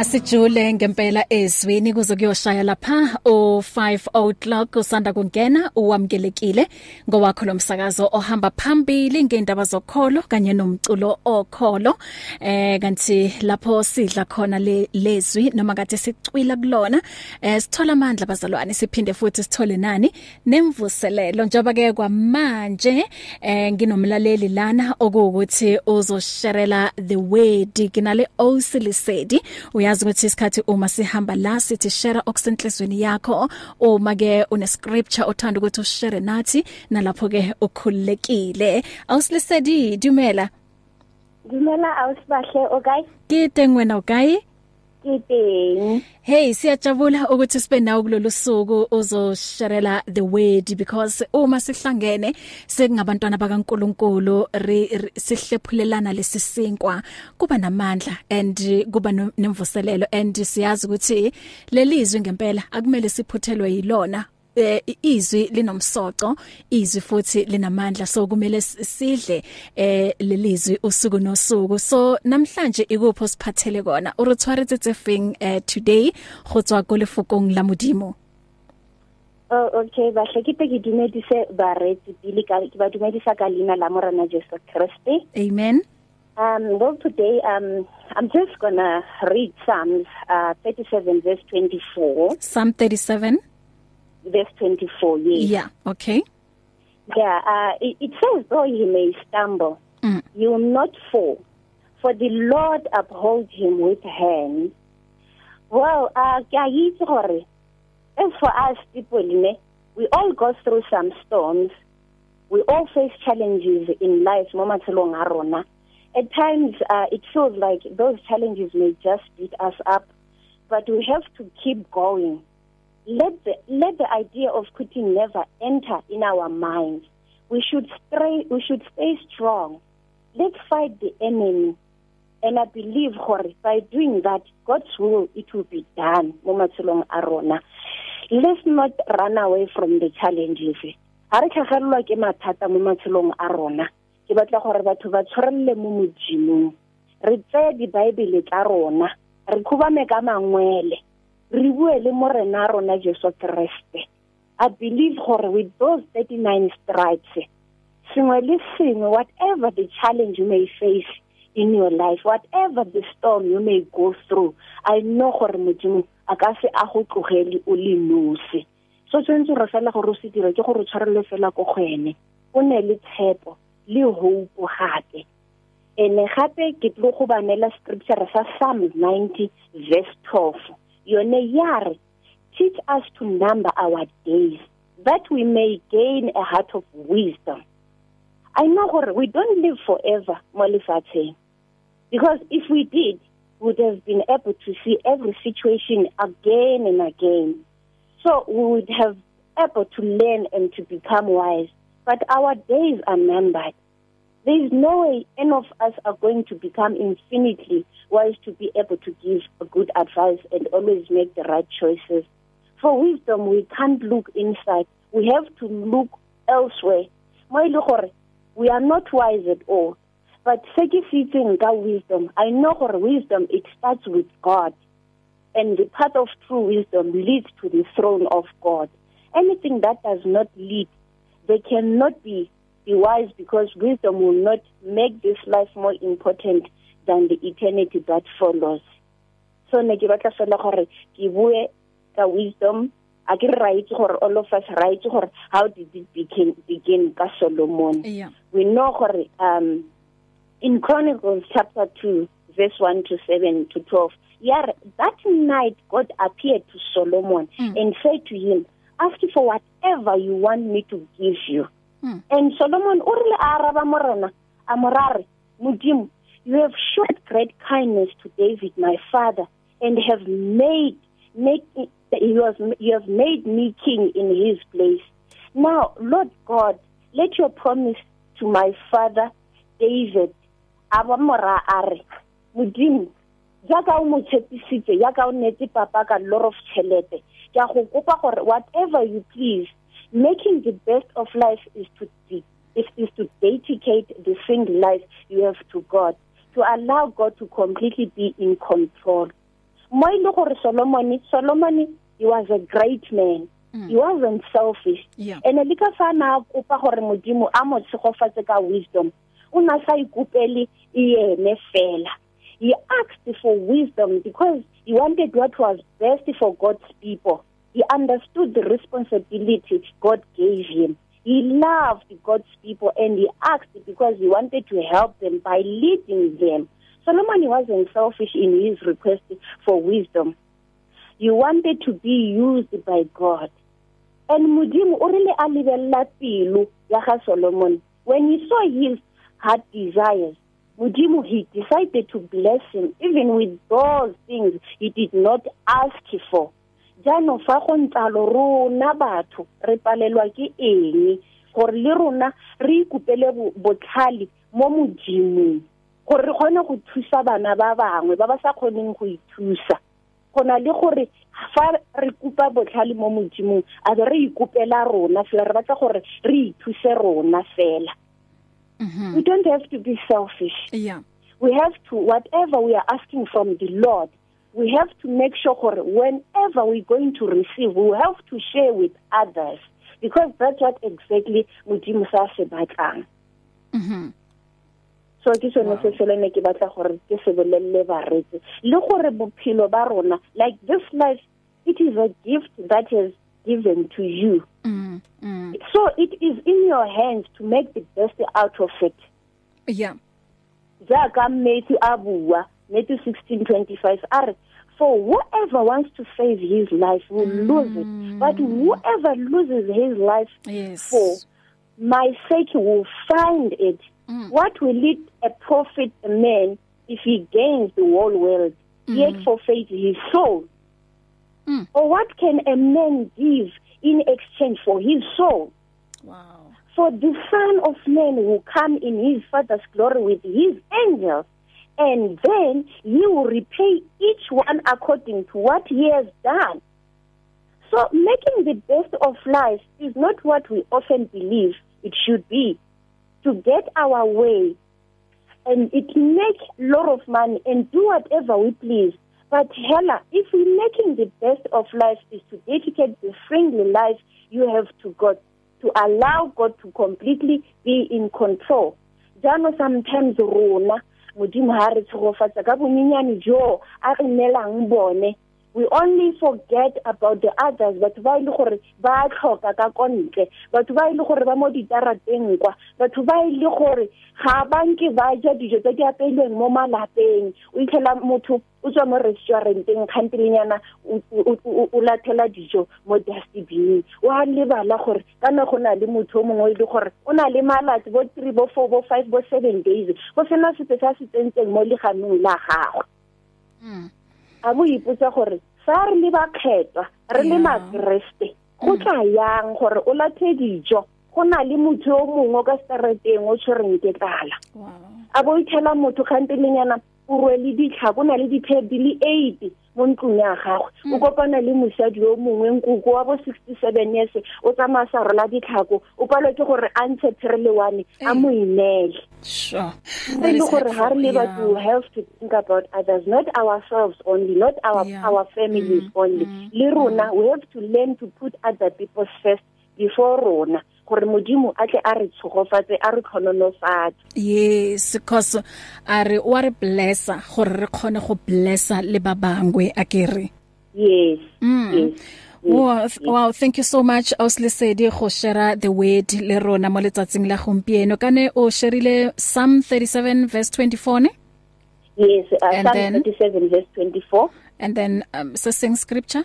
Asijule ngempela ezwini kuze kuyoshaya lapha o5 o'clock usanda kungena uwamkelekile ngowakho lomsakazo ohamba phambili ngeendaba zokholo kanye nomculo okholo eh kanti lapho sidla khona le lezwi noma kade sicwila kulona eh sithola amandla bazalwane siphinde futhi sithole nani nemvuselelo njoba ke kwamanje eh nginomlaleli lana okuwukuthi uzosherela the word kinale osilisedi uya uyazi ukuthi isikhathi uma sihamba la sithi share okusenhlizweni yakho uma ke une scripture othanda ukuthi ushare nathi nalapho ke ukhululekile awusilisedi dumela dumela awusibahle okay kite ngwena okay Giting. Hey siyajabula ukuthi sibe nawe kulolu suku uzosharela the word because uma sihlangene sekungabantwana bakaNkuluNkulu sihlephulelana lesisinkwa kuba namandla and kuba nemvuselelo and siyazi ukuthi lelizwi ngempela akumele siphuthelwe yilona Eh, izwi linomsoco izwi futhi linamandla so kumele sidle eh lelizwi usuku nosuku so namhlanje ikupho siphathele kona urutshwaretsetse feng eh today go tswa go lefokong la modimo Oh okay ba hle ke te ke dumedise ba retse pele ka ke ba dumedisa ka lena la morana Jesu Kriste Amen Um well today um I'm just going to read Psalms uh 37 verse 24 Psalm 37 verse 24 yes yeah okay yeah uh, it, it says though he may stumble mm. you will not fall for the lord upholds him with hand well uh kayitse gore as for us people ne we all go through some storms we all face challenges in life mo matshelong a rona at times uh, it feels like those challenges may just beat us up but we have to keep going let the let the idea of quitting never enter in our minds we should stay we should stay strong let's fight the enemy and i believe gore by doing that god's will it will be done mo matshelong a rona let's not run away from the challenges ha re tlhagelwa ke mathata mo matshelong a rona ke batla gore batho ba tshwarelle mo modimong re tseye dibaebele tsa rona re khubame ka mangwele re bue le morena rona Jesu Kriste i believe gore with those 39 stripes singwe le singwe whatever the challenge you may face in your life whatever the storm you may go through i know gore modimo a ka se a go tlogele o le nosi so tsentse re fela gore o se dire ke gore tshwarelle fela go gwene o ne le tshepo le hope gape ene gape ke tlo go banela scripture sa Psalm 90 verse 12 yona yare teach us to number our days that we may gain a heart of wisdom i know gore we don't live forever molifateng because if we did we would have been able to see every situation again and again so we would have able to learn and to become wise but our days are numbered There is no way any of us are going to become infinitely wise to be able to give good advice and always make the right choices. For wisdom, we can't look inside. We have to look elsewhere. E we are not wise at all. But se ke se itseng ka wisdom, I know gore wisdom it starts with God. And the path of true wisdom leads to the throne of God. Anything that does not lead, there cannot be be wise because wisdom will not make this life more important than the eternity that follows so ne ke batla fela gore ke bue ka wisdom a ke right gore all of us right gore how did it begin begin ka Solomon yeah. we know gore um in chronicles chapter 2 verse 1 to 7 to 12 yeah that night god appeared to solomon mm. and said to him ask for whatever you want me to give you Mm. and solomon o rile a araba morena a morare modimo you have showed great kindness to david my father and have made make it, you have you have made me king in his place now lord god let your promise to my father david abamora are modimo jaaka o mo tshepisitse jaaka o netse papa ka lot of chelete ke a go kopa gore whatever you please Making the best of life is to de- is, is to dedicate the single life you have to God, to allow God to completely be in control. Mo ile e gore Solomon, Solomon he was a great man. Mm. He wasn't selfish. Yeah. And le ka fa na kopa gore modimo a mo tshegofatse ka wisdom. O na sa ikopele e ene fela. He asked for wisdom because he wanted what was best for God's people. He understood the responsibility God gave him. He loved God's people and he acted because he wanted to help them by leading them. Solomon wasn't selfish in his request for wisdom. He wanted to be used by God. And Modimo o rile a lebella pelo ya ga Solomon. When he saw his heart desires, Modimo he decided to bless him even with those things he did not ask for. jaanong fa go ntsalo rona batho re palelwa ke eng gore le rona re ikopele botlhale mo modimong gore re kgone go thusa bana ba bangwe ba ba sa kgoneng go ithusa go na le gore fa re kupa botlhale mo modimong a be re ikopela rona fela re batla gore re ithuse rona fela mhm. we don't have to be selfish yeah. we have to whatever we are asking from the lord we have to make sure gore whenever we're going to receive we have to share with others because that's what exactly modimo sa se batlang mhm so ke sone se sele ne ke batla gore ke se bolelle baretse le gore bophelo ba rona like this life it is a gift that is given to you mm, mm. so it is in your hands to make the best out of it yeah ja ka metsi a bua metsi 1625 are for whoever wants to save his life will mm. lose it but whoever loses his life yes. for my sake will find it mm. what will it a profit a man if he gains the whole world mm. yet forfeits his soul mm. or what can a man give in exchange for his soul wow for the son of man will come in his father's glory with his angels and then he will repay each one according to what he has done. So making the best of life is not what we often believe it should be. To get our way and it make lot of money and do whatever we please. But hella, if we making the best of life is to dedicate the friendly life you have to God, to allow God to completely be in control. Jano sometimes rona modimo ha re tshogofatsa ka bonyenyane jo a re nelang bone we only forget about the others batho ba ile e gore ba tlhoka ka kontle batho ba ile e gore ba mo ditarateng kwa batho ba ile e gore ga banke ba ja dijo tse di apeilweng mo malapeng o itlhela motho o tswa mo restauranteng kgantlenyana o lathela dijo mo dustbin wa lebala gore kana go na le motho o mongwe e le gore o na le malatsi bo three bo four bo five bo seven days go sena sepe sa se tsentseng mo leganong la gagwe hmm. a bo ipotsa gore fa re le bakgethwa re le makeresete go hmm. tla yang gore o lathe dijo go na le motho o mongwe ka setereteng o tshwereng ke tlala a bo itlhela motho kgantelenyana o rwele ditlhako o na le ditheo di le eight mo ntlong ya gagwe o mm. kopana le mosadi yo mongwe nkoko wa bo sixty seven years o tsamaya sa rola ditlhako o palwe ke gore a ntshe there le one a mo inele e le gore ga re le batho we have to think about others not ourselves only not our, yeah. our families mm. only mm. le rona mm. we have to learn to put other people first before rona mm. gore modimo a tle a re tshogofatse a re tlhonolofatse yes because a re wa re blessa gore re khone go blessa le ba bangwe a kere yes mm. yes Wow, yes. wow, thank you so much Auslisedi go share the word le rona mo letsatsing la gompieno kane o sherile Psalm 37 verse 24 ne? Yes, uh, and Psalm then, 37 verse 24. And then um so sing scripture?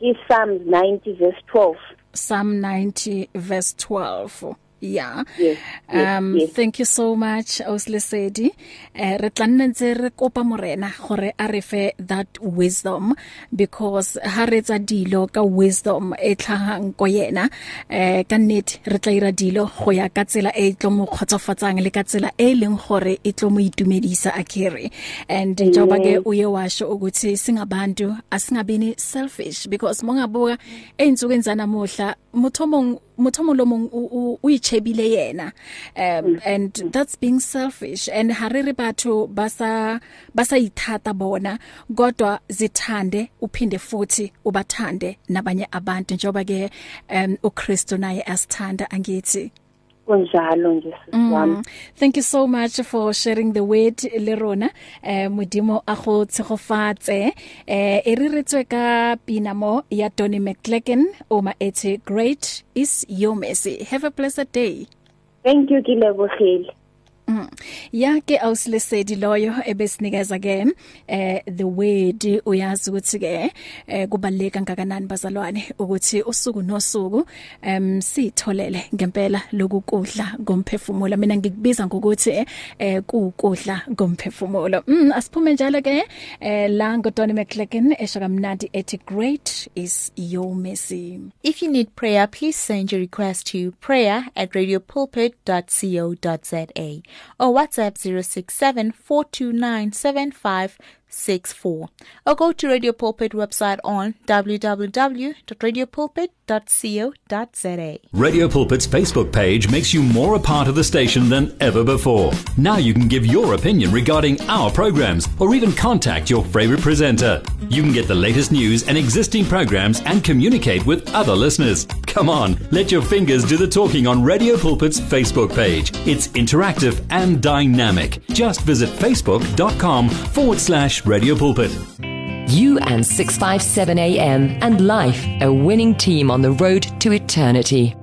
Is Psalm 90 verse 12. Psalm 90 verse 12 yeah yes, yes, um yes. thank you so much Oslesedi uh, re tla nne ntse re kopa morena gore a re fe that wisdom because ha re tsa dilo ka wisdom e tlhagang ko yena eh ka net re tla ira dilo go ya ka tsela e tlo mo khotsofatsang le ka tsela e leng gore e tlo mo itumedisa a kere and njoba ke uye washo ukuthi singabantu asingabini selfish because mongabuka einsuku enzana mohla motho mong motho mo lomong o o ichebile yena um mm. and mm. that's being selfish and hariri batho basa basa ithata bona kodwa zithande uphinde futhi ubathande nabanye abantu njengoba ke um uKristo naye asithanda angithi kunjalo nje sisiwami mm. thank you so much for sharing the word le rona eh modimo a go tshegofatse eh e re retswe ka pina mo ya Donny McClacken o ma etse great is your mercy have a blessed day thank you ke lebogile Mm. Yake awusilesedi loyo ebesinikeza ke eh the word uyazi ukuthi ke eh kubaleka ngakanani bazalwane ukuthi usuku nosuku em sitholele ngempela lokukudla ngomphefumulo mina ngikubiza ngokuthi eh kukudla ngomphefumulo mm asiphume njalo ke eh la ngoDonnie McClacken eshakamnandi ethi great is your mercy if you need prayer please send your request to prayer@radiopulpit.co.za or WhatsApp 067 429 or go to Radio Pulpit website on www.radiopulpit.co.za. Radio Pulpit's Facebook page makes you more a part of the station than ever before. Now you can give your opinion regarding our programs or even contact your favorite presenter. You can get the latest news and existing programs and communicate with other listeners. Come on, let your fingers do the talking on Radio Pulpit's Facebook page. It's interactive and dynamic. Just visit facebook.com forward slash Radio Pulpit. You and 657 AM and life, a winning team on the road to eternity.